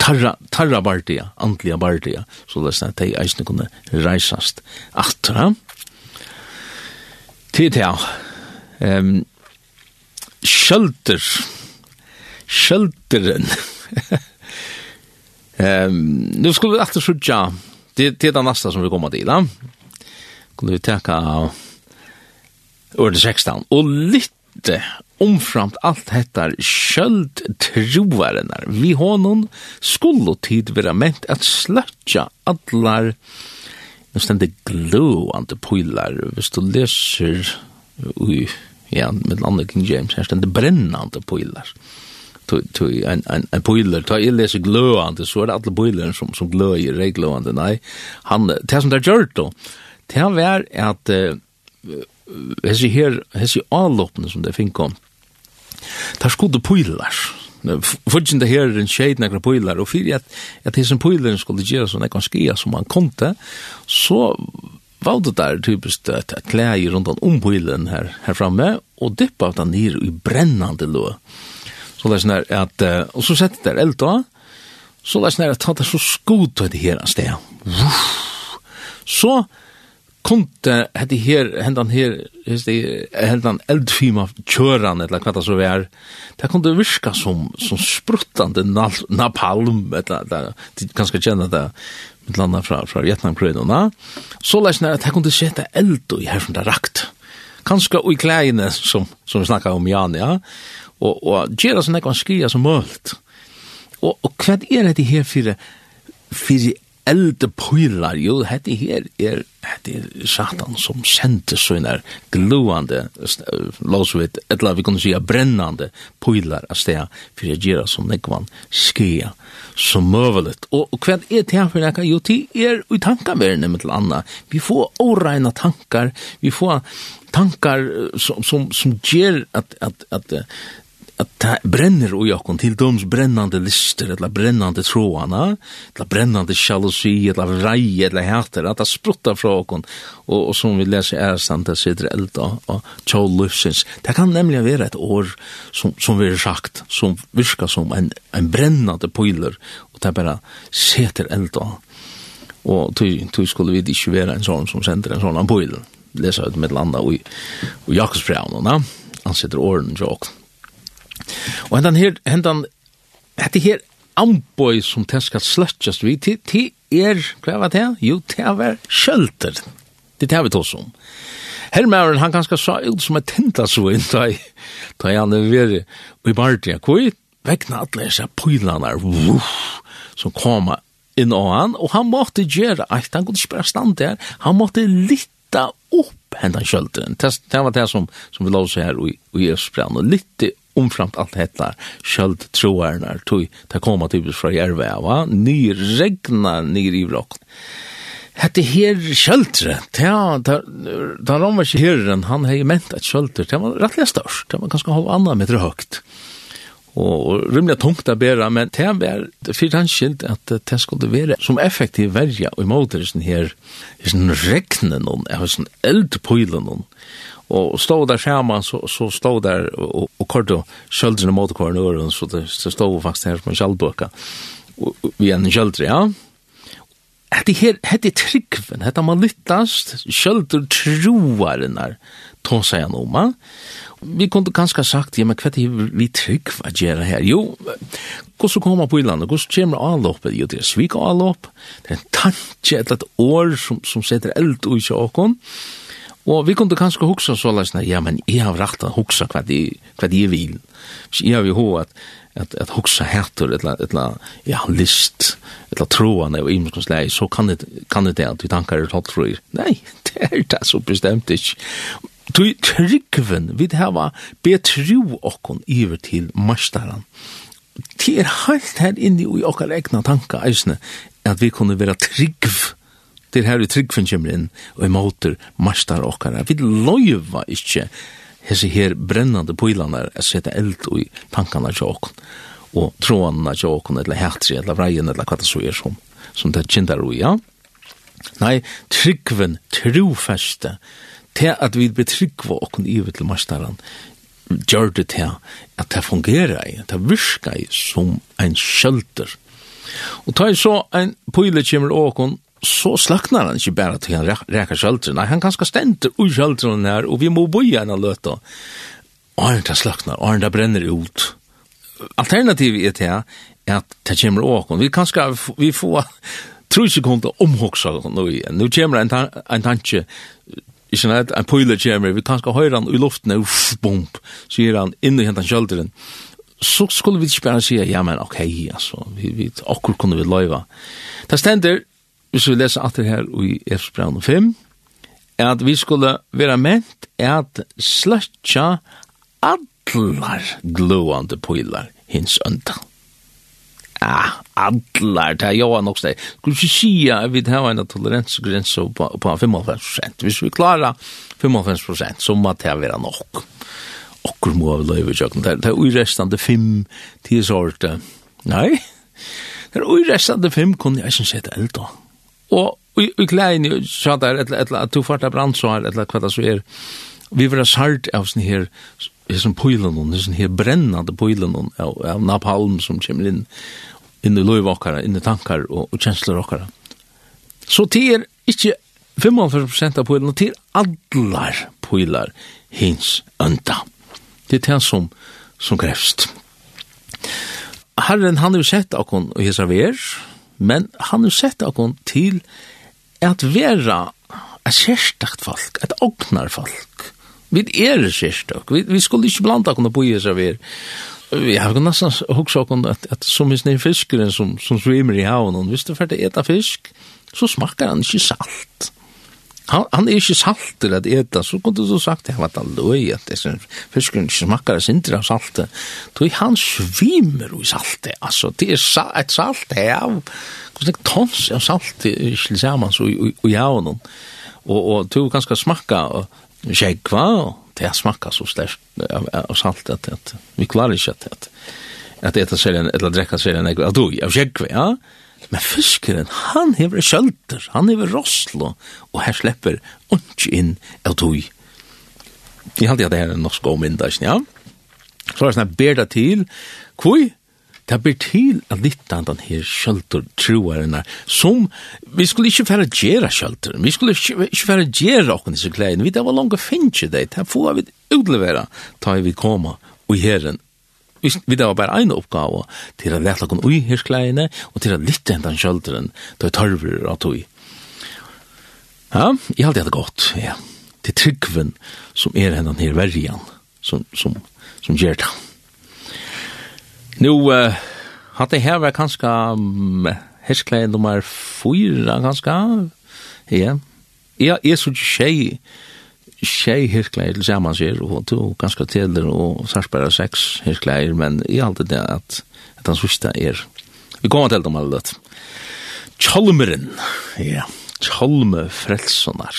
tarra, tarra bardia, andliga bardia så det er eisne kunne reisast atra Tid det, ja. Um, Kjølter. Kjølteren. um, nå skulle vi alltid sørge, det, det er neste som vi kommer til, da. Skulle vi teka Ørne 16, og litt omframt alt hettar skjöld troarenar. Vi honom skulle tid vera ment at slötja allar nu stendig glående poilar, hvis du leser ui, ja, med andre King James, her stendig brennande pojlar. En, en, en poilar, ta jeg leser glående, så er det alle pojlar som, som gløyer, rei glående, nei, han, det som det er gjørt då, det han var at uh, hessi her, hessi avloppene som det finkom, der skulle poilar, Fudgen det her en tjejt nekra pojlar, og fyrir at, at hesen pojlaren skulle gjøre sånn ekkan skia som han konte, så var det der typiskt et, et klæg rundt om pojlaren her, her framme, og dyppa av den nir i brennande lå. Så det er sånn her at, og så sette der eld da, så det er sånn her at han er så skot det her en sted. Så, kunde hade här hendan här just det händan eldfima köran eller vad det så är det kunde viska som som spruttande napalm eller där det kanske känna det med landa från från Vietnamkrigen så läs när det kunde sätta eld och här som det rakt. Kanske i kläderna som som vi snackar om Jan ja och och göra såna kan skria som möjligt och och vad är det här för för elde pyrar, jo, hette her er, hette er satan som sendte sånne gluande, låsvitt, etla vi kunne sige brennande pyrar av sted, for jeg gjør som nekvann skia, som møvelet. Og, og hva er det her for nekka? Jo, ti er i tankaverne med til anna. Vi får åreina tankar, vi får tankar som, som, som gjør at, at, at, at at det brenner ui okkon til doms brennande lister, eller brennande tråana, eller brennande sjalusi, eller rei, eller hæter, at det spruttar fra okkon, og, og som vi leser ærestan, det sitter elda og tjål lufsins. Det kan nemlig være et år som, som vi har sagt, som virka som en, en brennande poiler, og det bare seter elda, og tog skulle vi ikke være en sånn som sender en sånn poiler, lesa ut med landa og, og Jakobsbrevnene, han sitter åren til okkon. Og hendan her, hendan, hette her amboi som den skal sløtjast vi, til, til er, hva var det? Jo, til var kjølter. Det er vi tås om. Hermæren, han ganske sa ut som et tintasvinn, da han er veri i Bardia. Hvor vekna alle disse pylanar, som koma inn og han, og han måtte gjøre alt, han kunne ikke bare stand der, han måtte lytta opp hendan kjølteren. Det var det som, som vi lov seg her i Esbrann, og lytte omframt alt hetta skjöld troarnar tog ta koma typiskt fra järve va ny regna ny i rock hette her skjöldre ta ta ta romerske herren han hei ment at skjöldre det var rettelig størst det var ganske halv annan meter høgt. Og rymlig tungt å bæra, men det var fyrir han skilt at det skulle være som effektiv verja og i måte her, i sånn regnen, i sånn eldpøylen, og stod der skjermen, så, så stod der, og, og kort og kjøldrene mot hver nøren, så det, det stod faktisk her som en kjøldbøke, vi en kjøldre, ja. Hette her, hette tryggven, hette man lyttast, kjøldre troaren her, ta seg han om, Vi kunne kanskje sagt, ja, men hva er vi trygg hva gjør her? Jo, hvordan kommer på i landet? Hvordan kommer avloppet? Jo, det er svik avlopp, det er en tanke, et eller et år som, som setter eld ut i åkken, og Og vi kunde kanskje hugsa så lais, ja, men jeg har rakt å hugsa hva de, hva de vil. Så jeg har jo hva at, at, at hugsa hættur, etla, eller ja, list, etla troende og imenskons lei, så kan det, kan det at vi tankar er tatt frøyr. Nei, det er det så bestemt ikke. Du tryggven, vi hava betru okkon iver til mastaran. Det er heilt her inni i okkar egna tanka eisne, at vi kunne vera tryggv Det er her vi tryggfen kommer inn, og i måter marstar okkara. Vi loiva ikkje hese her brennande poilanar a seta eld i tankana til okkon, og troanna til okkon, eller hætri, eller vreien, eller hva det så er som, som det kjindar ui, ja. Nei, tryggven, trofeste, til at vi betryggva okkon ivet til mastaran, gjør det til at det fungerer, at det virker som en skjølter. Og ta så en pojle kommer åkon, så slaknar han ikke bare til han reker kjøltren. Nei, han ganske stenter ui kjøltren her, og vi må bo boja henne løta. Arne det slaknar, Arne det brenner ut. Alternativet er til at det kommer åkon. Vi kanskje, vi får tro sekunder omhoksa nå igjen. Nå kommer en, en tanke, ikke nett, en pøyler kommer, vi kan skal høre han i luften, uff, bump, sier han inn i hentan kjøltren. Så skulle vi ikke bare si, ja, men ok, altså, vi, vi, akkur kunne vi løyva. Det stender, hvis vi leser alt her i Efsbrand 5, er at vi skulle være ment er at sløtja allar glående poilar hins ønda. Ah, allar, det er jo han også det. Skulle ikke si at vi har en toleransegrense på, på 55%. Hvis vi klarer 55%, så må det være nok. Okkur må vi løyve tjøkken. Det er uirrestande fem tidsårte. Nei, det er uirrestande fem kunne jeg ikke sette elda. Nei Og i klein jo sjá der etla etla at du farta brandsvar eller hva det så er. Vi vera salt av sin her hesen poilen og hesen her brennande poilen av, av napalm som kommer inn inn i løyv okkara, inn i tankar og, og kjensler okkara. Så det er ikke 45% av poilen, det er allar poilar hins ønda. Det er det som, som krevst. Herren, han har jo sett akkon og hesa ver, men han har sett akon til at vera et sérstakt folk, et ognar folk. Vi er sérstakt, vi, vi skulle ikke blanda okkur på i seg vi Vi har nesten hoksa akon at, at som hvis fiskeren som, som svimmer i havnen, hvis du fyrir etta fisk, så smakar han ikke salt han, han er ikke salter at eta, så kunne du sagt, jeg var da løy at det er fisken ikke smakker sinter av saltet. Toi han svimer i saltet, altså, det er sa, et salt av, hvordan er tons av salte er ikke sammen så i javnen. Og, og du kan skal smakke skjegva, og det smakker så sterkt av, av saltet, at, at vi klarer ikke at, at, at eta serien, eller drekka serien, av du, av skjegva, ja, Men fiskeren, han hever kjølter, han hever rosslo, og her slipper ikke inn av tog. Jeg halte at det her er norsk og mindre, ja? Så er det sånn ber det til, kvoi, det ber til at litt av den her kjølter troerne, som vi skulle ikke fære gjøre kjølter, vi skulle ikke, ikke fære gjøre åkken disse klæden, vi det var langt å finne det, det får vi utlevere, ta vi koma og herren vi vi det var bare en oppgave til å lete noen ui hirskleiene, og til å lytte hentan kjølderen, da å tørver og tog. Ja, jeg har det godt, ja. Til tryggven som er hentan her verjan, som, som, som gjør det. Nå, uh, hadde jeg her vært kanskje um, hirskleien nummer fyra, kanskje, ja. Ja, jeg er så tjej, tjej hirkleier til saman sier, og to ganske teder og sarsbæra seks hirkleier, men i alt det at, at han sista er. Vi kommer til dem alle det. Tjolmeren, ja, tjolme frelsonar.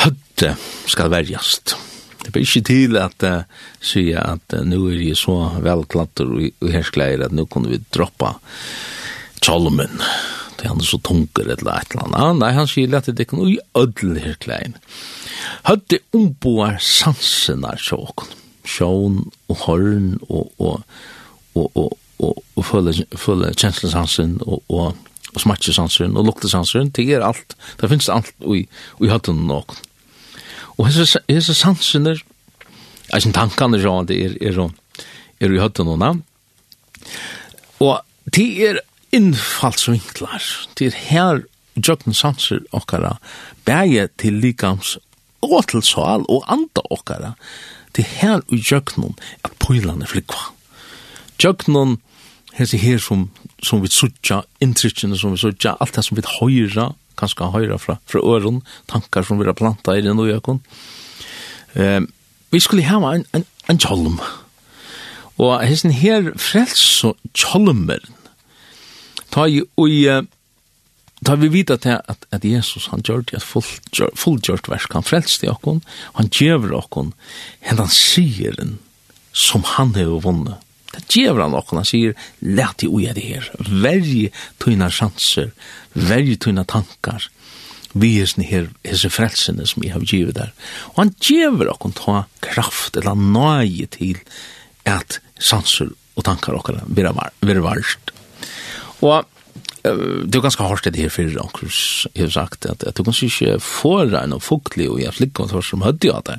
Hødde skal verjast. Det blir ikke til at uh, sier at uh, nu er jeg så velklatter og hirkleier at nu kunne vi droppa tjolmen. Tjolmen at han er så tunker eller et eller annet. Nei, han sier at det er ikke noe i ødel her klein. Høtte omboar sansene av sjåken. Sjån og horn og, og, og, og, og, og føle, føle kjenslesansen og, og, og smatjesansen og luktesansen. Det er alt. Det finnes alt i, i høtten nok. Og hese, hese sansen er, jeg sin tankene sjån, det er, er, er, er i høtten nok. Og det er innfallsvinklar til her jøkken sanser okkara bæje til likams og til sal og anda okkara til her og jøkken at poilane flikva. Jøkken hesi her som, som vi suttja, inntrykkene som vi suttja, alt det som vi høyra, kanskje høyra fra, fra øron tankar som vi har planta i den og jøkken. Um, vi skulle hava en, en, en tjolm. Og hessen her frels og tjolmer, ta i ui, ta vi vita til at, at Jesus, han gjør det, at fullgjørt versk, han i okkon, han gjør okkon, hendan sigeren som han har vunnet. Det gjør han okkon, han sier, let i ui er det her, verje tøyna chanser, verje tøyna tankar, vi hesni her, hese frelsene som vi har givet der. Og han gjør okkon ta kraft, eller nøye til at sanser og tankar okkar vera varst. Og Uh, det er ganske hardt det her fyrir onkurs, jeg har sagt, at, at du kanskje ikke får en fuktlig og jeg slikker hva som hødde av det.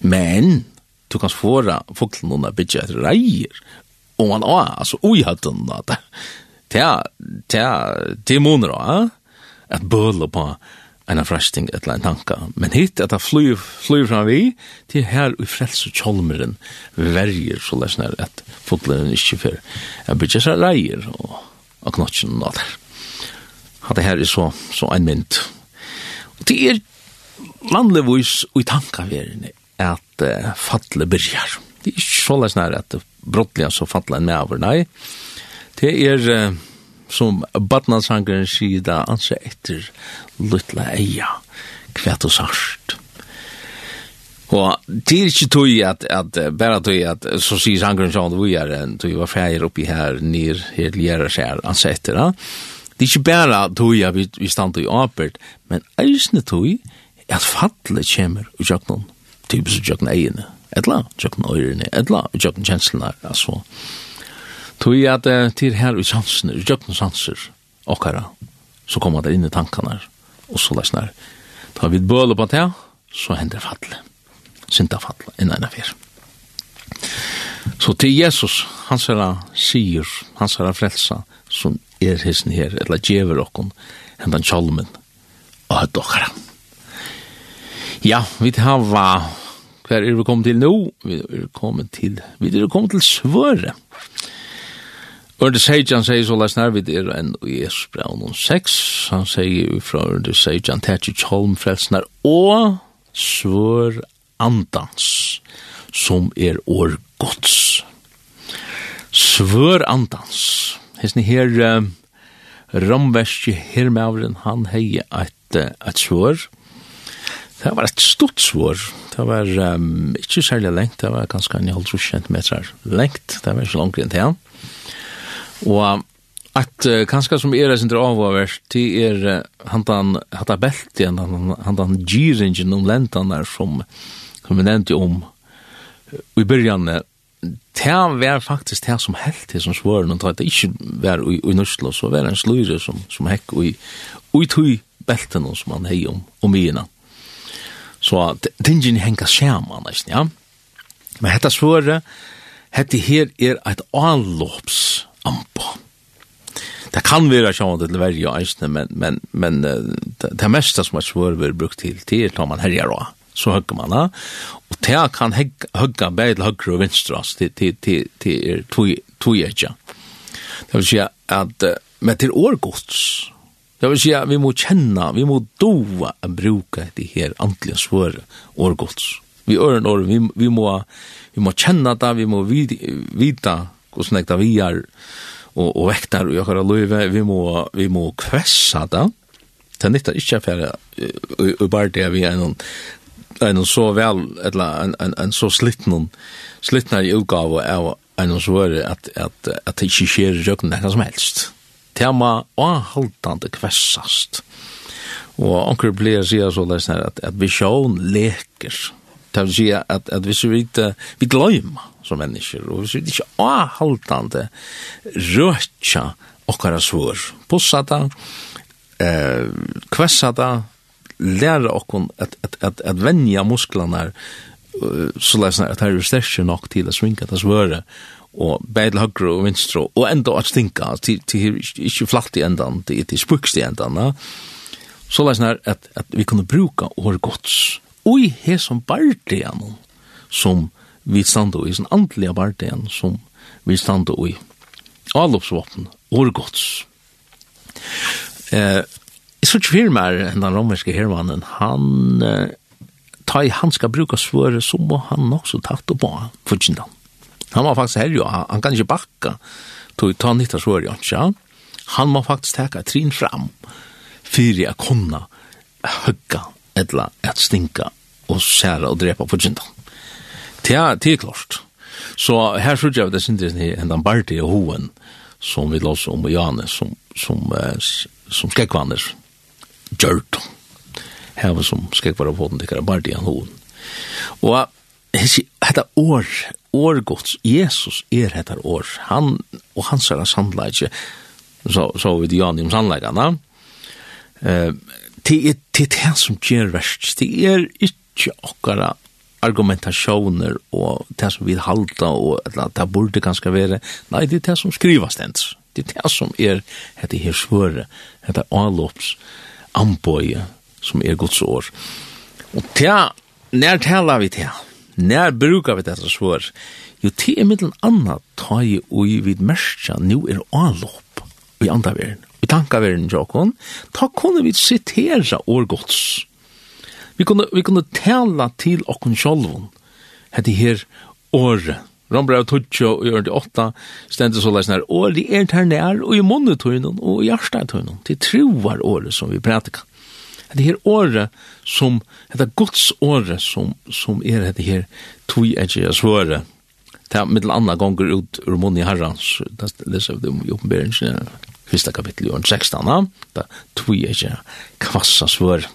Men du kan få fuktlig noen bytja etter reier, og man også, altså, ui hødde noen av det. Det er, det er, det er måneder også at bøle på en fresting et eller annet tanka. Men hit, at det flyr, flyr fra vi, til her i og kjolmeren verger, så lesner at fugtleren ikke fyrir. Jeg bytja seg reier, og av knottjen og der. Hatt det her er så, så en mynd. Og det er landlevis og i tankaverene at uh, fatle byrjar. Det er ikke så løs nær at brottliga så fatle en medover, nei. Det er uh, som badnadsangeren sier da, anser etter luttla eia, kvæt og sarst. Og det er ikke tog at, at bare tog at, så sier sangren sånn, vi er en, tog var feir oppi her, nir, her, ljerer seg, han setter, ja. Det er ikke bare tog at vi, vi stand i apert, men eisne tog at fallet kommer i jøkken, typisk i jøkken egene, etla, jøkken øyrene, etla, jøkken kjenslene, altså. Tog at til her i sansen, i jøkken sanser, okkara, så kommer det inn i tankene, og så lesner. Da vi bøler på det, så hender fallet syndafall inn enn affær. Så til Jesus, hans herra sier, hans herra frelsa, som er hissen her, eller djever okkon, hendan kjolmen, og høtt okkara. Ja, vi hava, hver er vi kommet til nå? Vi er kommet til, vi er kommet til svøre. Ørde Seijan sier så lest nær vi er enn i Jesus braun om sex. Han sier fra Ørde Seijan, tætje Kjolm frelsnar og svør andans, som er år gods. Svør andans. Hesni her uh, Romverski her han hei et, et svør. Det var et stort svår. Det var um, ikke særlig lengt, det var ganske en halv kjent meter lengt. Det var ikke langt enn til han. Og at uh, kanskje som er sin avavert, det er uh, han han han beltien, han han han giringen om lentene som som vi nevnte om i början det var faktisk det som helt det som svar noen tatt det ikke var i, i Nørsla så var det en sløyre som, som hekk og i, i tog belten som han hei om, om igjen så tingen henga skjerma nesten ja. Men hetta svåre hetta her er et allops ampa Det kan vera sjående til verja eisne, men, men, men det, det mesta som er svår vi brukt til, til er tar man herjar også så hugger man det. Og det kan hugga bare til høyre og venstre, til, til, til, til er tog Det vil si at, men til årgods, det vil si at vi må kjenne, vi må doa å bruke de her andelige svåre årgods. Vi øren år, vi, vi, må, vi må kjenne det, vi må vita hvordan det vi er, og, og vektar og akkurat løyve, vi må, vi må kvessa det. Det nyttar ikkje for og bare det vi er noen en så vel, eller en, en, en så slitten, slittnare utgave av en så var at, at, at det ikke skjer jøkken det som helst. Tema og haltande kvessast. Og onkel blir sier så det er at, at visjon leker. Det vil si at, at hvis vi ikke, vi gløymer som mennesker, og hvis vi ikke haltande røtja okkara svår, pussata, eh, kvessata, læra okkon at, at, at, at venja musklarna uh, så læsna at her er sterkje nok til at svinka det vøre og bæði til høgru og vinstru og enda at stinka til, til ju flatt i endan til, til spukst i endan så læsna at, at vi kunne bruka år gods oj he som bardian som vi standa i, sånn andliga bardian som vi standa i. Alopsvåpen, år gods. Eh, Jeg tror ikke fyrir mer enn den romerske hermannen, han, ta i han skal bruka svøre, så må han også tatt opp på futsindan. Han må faktisk herjo, han kan ikke bakka, tog ta nytt av svøre, ja. Han må faktisk teka trin fram, fyrir jeg kunna høgga, etla, et stinka, og særa og drepa futsindan. Det er klart. Så her tror jeg det synes jeg en bardi og hoen, som vi låser om og Jane, som, som, som, som skrekkvanner, gjørt. Her var som skrek var på den, det kan bare det han hoen. Og dette år, årgods, Jesus er dette år. Han, og han ser hans ikke så, så vi det gjerne om handleidene. Uh, det er det, er som gjør verst. Det er ikke akkurat argumentationer og det som vi halda og eller, det burde ganske være nei, det er det som skrivas det det er det som er det her svøre det er avlops anbøye som er Guds år. Og tja, nær taler vi til, nær brukar vi dette svår, jo til er middelen anna ta i ui vid merskja, nu er anlopp i andre verden, i tankaveren jokon, ta kunne vi sitera år Guds. Vi kunne, vi kunne tala til okkon sjolvun, hette her året Rombra Rombrev Tutsjo og gjør det åtta, stendet så leisner, og de er nær, og i munnetøynen, og i hjertetøynen, til troar året som vi prædikar. Det her året som, det er gods året som, som er det her tui jeg svåre. Det er mittel anna gonger ut ur munni herrans, det leser vi om i oppenberingen, fyrsta kapittel i åren 16, det er tui edgje kvassa svåre.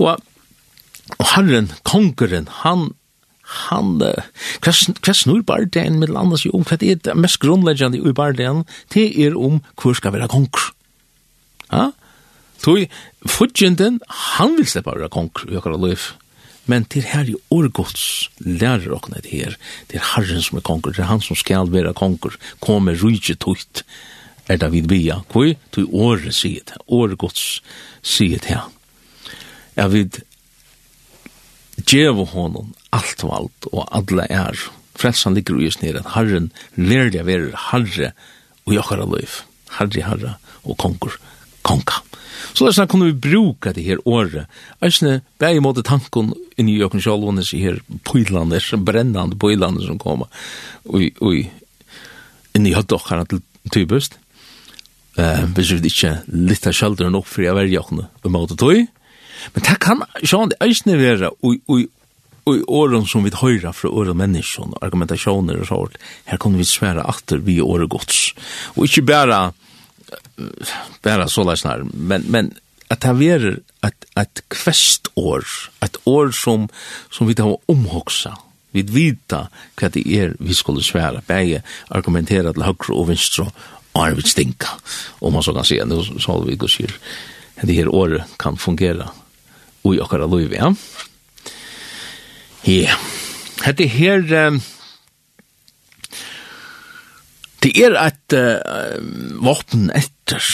Og, og herren, kongeren, han han, hva, hva snur bardeien med landet seg om, hva er det mest grunnleggende i bare det det er om hvor skal være konger. Ja? Toi, fudgjenden, han vil slippe være konkur i akkurat liv. Men til her i årgods lærer okna det her, det er Herren som er konkur, det er han som skal være konkur, kommer rujtje tukt, er det vid bia, hvor tog året sier det, årgods sier det her. Jeg vet, djevo honom alt og alt og alla er. Frelsan ligger ui just at Herren lærde av være Herre og jokkara løyf. Herre, Herre og konkur, konka. Så lærst kunne vi bruka det her året. Eisne, bæg i måte tanken inni i jokken sjálvånes i her pøylander, brennande pøylander som koma inni i høtt okkara til tybust. Uh, hvis vi ikke av sjalderen opp for jeg verger jokkene om måte tøy, Men det kan sjån det eisne vera i åren som vi høyra fra åren menneskene, argumentasjoner og sånt, her kan vi svære atter vi året gods. Og ikke bare, bara så leisnar, men, men at det er et, et kvest år, et år som, som vi tar omhoksa, vi vita hva det er vi skulle svære, bare argumentera til høyre og venstre, og vi stinka, om man så kan säga, nu så har vi ikke sier, det här året kan fungera i okkara liv, ja. Ja. Hette her... Um, det er et uh, våpen etter.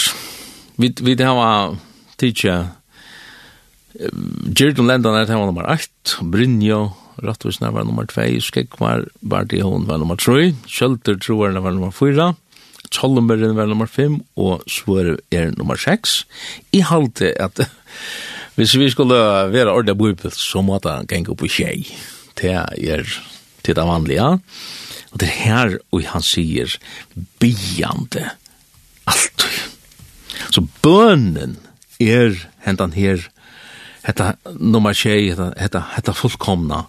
Vi, vi har tidsja uh, Gjerdun Lendan er tema nummer 8, Brynjo, Rattvisna var nummer 2, Skekvar, Bardi Hon var nummer 3, Kjölder Troarna var nummer 4, Tjollenbergen var nummer 5, og Svøre er nummer 6. I halte at Hvis vi skulle være ordentlig bøybel, så måtte han gjenge opp i tjei. Det er til det vanlige. Og det er her og han sier biande alt. Så bønnen er hentan her hetta nummer tjei, hetta, hetta, hetta fullkomna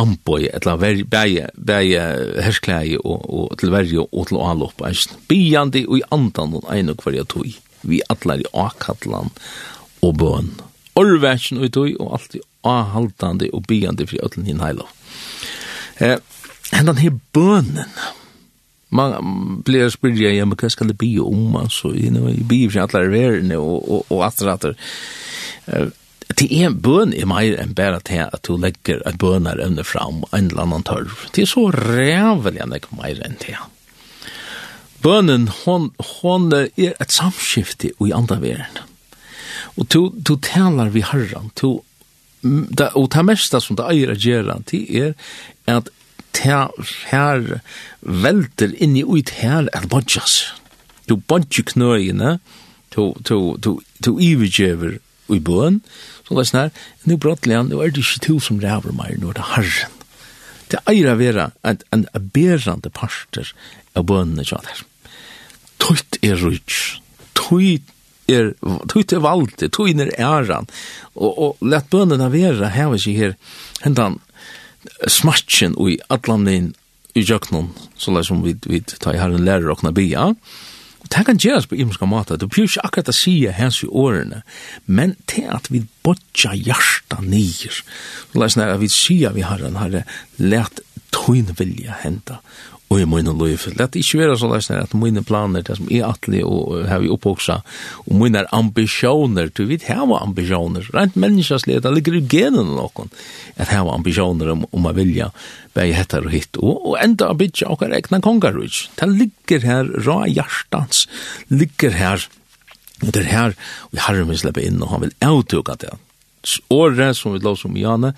amboi, etla bæje, bæje hersklei og, og til verje og til anloppa. Biande og i andan og ein og hverja tog vi atlar i akkallan og bøn. Orvæsjen og tøy og alt i avhaltande og byande fri ötlen hin heilo. Eh, hendan her bønnen, man blir spyrja, ja, men hva skal det bli om, altså, you know, i blir fri atler verene og, og, og atter atter. Eh, Det er en bøn er meg enn bare til at du legger et bønner evne fram en eller annan tørv. Det er så rævelig enn jeg mer enn til. Bønnen, hon, hon er et samskifte i andre verden. Og to, to talar vi herran, to, da, og det mesta som det eier å gjøre, det er at ta her velter inni ut her er bodjas. Du bodje knøyene, to, to, to, to ivergjever i bøen, så det er sånn her, nu brottelig han, nå er det ikke to som ræver meg, nå er det herren. Det eier å være en, en berande parter av bønene, sånn her. Tøyt er rujt, tøyt er tog til valde, tog inn er æran, og, og let bønene være her var ikke her, hentan smatjen i atlanin i jøknon, så lær som vi, vi tar i herren lærer okna bia, og det kan gjøres på imenska måte, du blir ikke akkurat å si hans i årene, men til at vi bodja hjarta nir, så lær som vi sier vi herren herre, let tøyn vilja henta, og i mine liv. Det er ikke være så løsner at mine planer, det som er atelig og har vi opphoksa, og mine ambisjoner, du vet, her var ambisjoner, rent menneskeslig, det ligger i genen noen, at her var ambisjoner om, om å vilja, bare hettar og hitt, og, og enda av bytja okkar egna kongarrujt. Det ligger her, ra hjertans, ligger her, og det er her, og vi har vi slipper inn, og han vil avtuka det. Året som vi lov som Janne,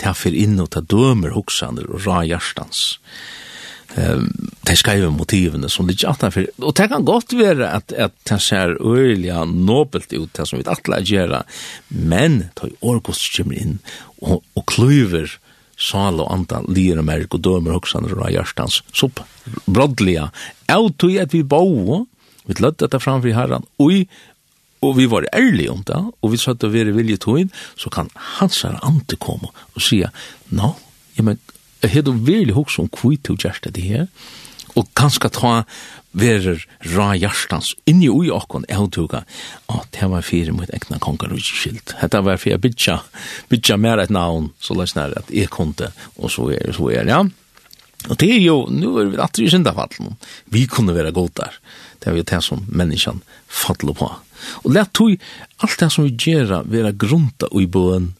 det er for inn og ta dømer hoksaner og ra hjertans. Det de ju motivene som ligger för Og det kan godt være at, at det ser øyelig nobelt ut, det som vi atler gjør, men det er orkost kommer inn og, og klyver sal og anta lir og merk og dømer hoksaner og hjertans sopp brodliga autoi at vi bo vi lødde dette framfor herran oj og vi var ærlige om det og vi satt og være vilje tog inn så kan hans her ante komme og sige no, ja men Jeg hadde virkelig hos om hvor du gjør det her, og ganske ta verer ra hjertans inni ui okkon eutuga at det var fyrir mot egna kongar og skilt. Hetta var fyrir bytja, bytja mer et navn, så la snar at jeg kunde, og så er, så er, ja. Og det er jo, nu er vi atri i vi kunne være god der, det er jo det som menneskjan faller på. Og let tog alt det som vi gjør være grunta i bøen,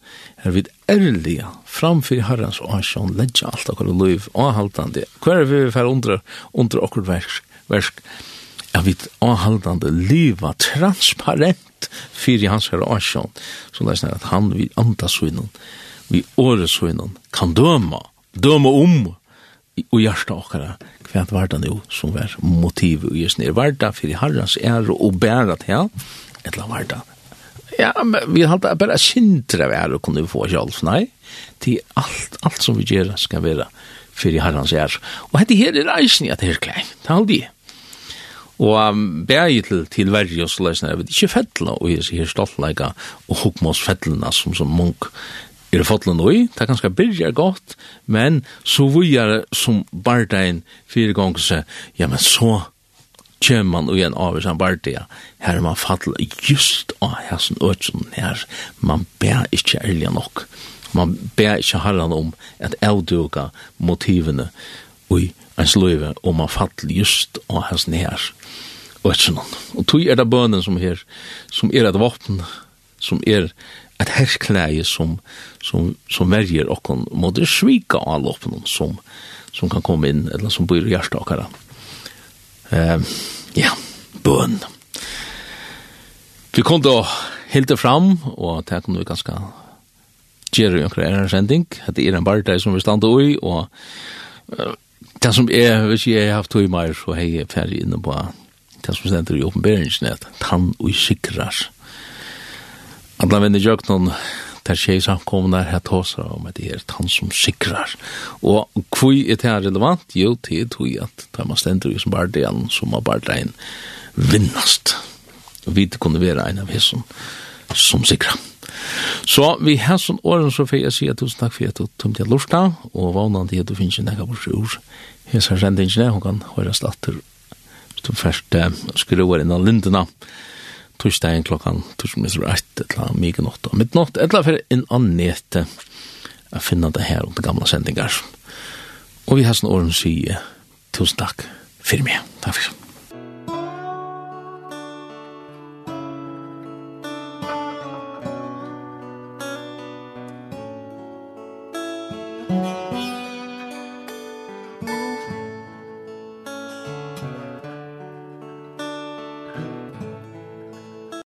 er vi ærlige framfor herrens åsjon, ledja alt akkur liv, avhaltande. Hver er vi fer undra, undra akkur versk, versk, er vi avhaltande liva transparent fyrir hans herre åsjon, så det er at han vi andasvinnen, vi åresvinnen, kan døma, døma om, og hjertet okkara hva var det jo som var motiv og just nere? Var det for herrens ære og bære til han? Eller var det? Ja, men vi har alltid bare sindre av ære kunne vi få selv, nei. Til alt, alt som vi gjør skal være for herrens ære. Og hette her er reisen i at det er klei, det er aldri. Og um, bæg til, til verje og så løsner, jeg vet ikke fettlene, og jeg sier stoltleika og hukmås fettlene som som munk er fotlen oi, det er ganske byrja godt, men så vujar som bardein fire gonger seg, ja, men så kjem man ui en av som bardeia, her er man fattel just av hæsen øtsen her, man bær ikkje ærlig nok, man bær ikkje harran om at avduga motivene ui ens løyve, og man fattel just av hæsen her, øtsen, og tog er det bønnen som her, som er et våpen, som er et herskleie som, som, som verger okken mot det svika av loppen som, som kan komme inn, eller som bor i hjertakere. Uh, ja, bøn. Vi kom da helt fram, og det kunne vi ganske gjøre i omkring en sending. Det er en barndei som vi stande i, og uh, det som er, hvis jeg har haft to i meg, så har jeg ferdig inne på det som stender i åpenberingen, at han og sikrar Alla vänner jag någon der tjej som kom där här tåsa om att det er han som sikrar. Og kvui er det här relevant? Jo, det er tog at det er man ständer ju som bare det som har bara en vinnast. Og vi kunne være en av hesson som sikrar. Så vi har sån åren så får jeg si at tusen takk for at du tog till og vannan til at du finns i näka vårt ur. Hesar sändingen, hun kan høre slatter. Du först skruvar innan lindena torsdagen klokkan, torsdagen minst rett, mye nått og mitt midnatt, eller for en annet å finne det her om det gamle sendinger. Og vi har sånn årens sige, tusen takk for meg. Takk for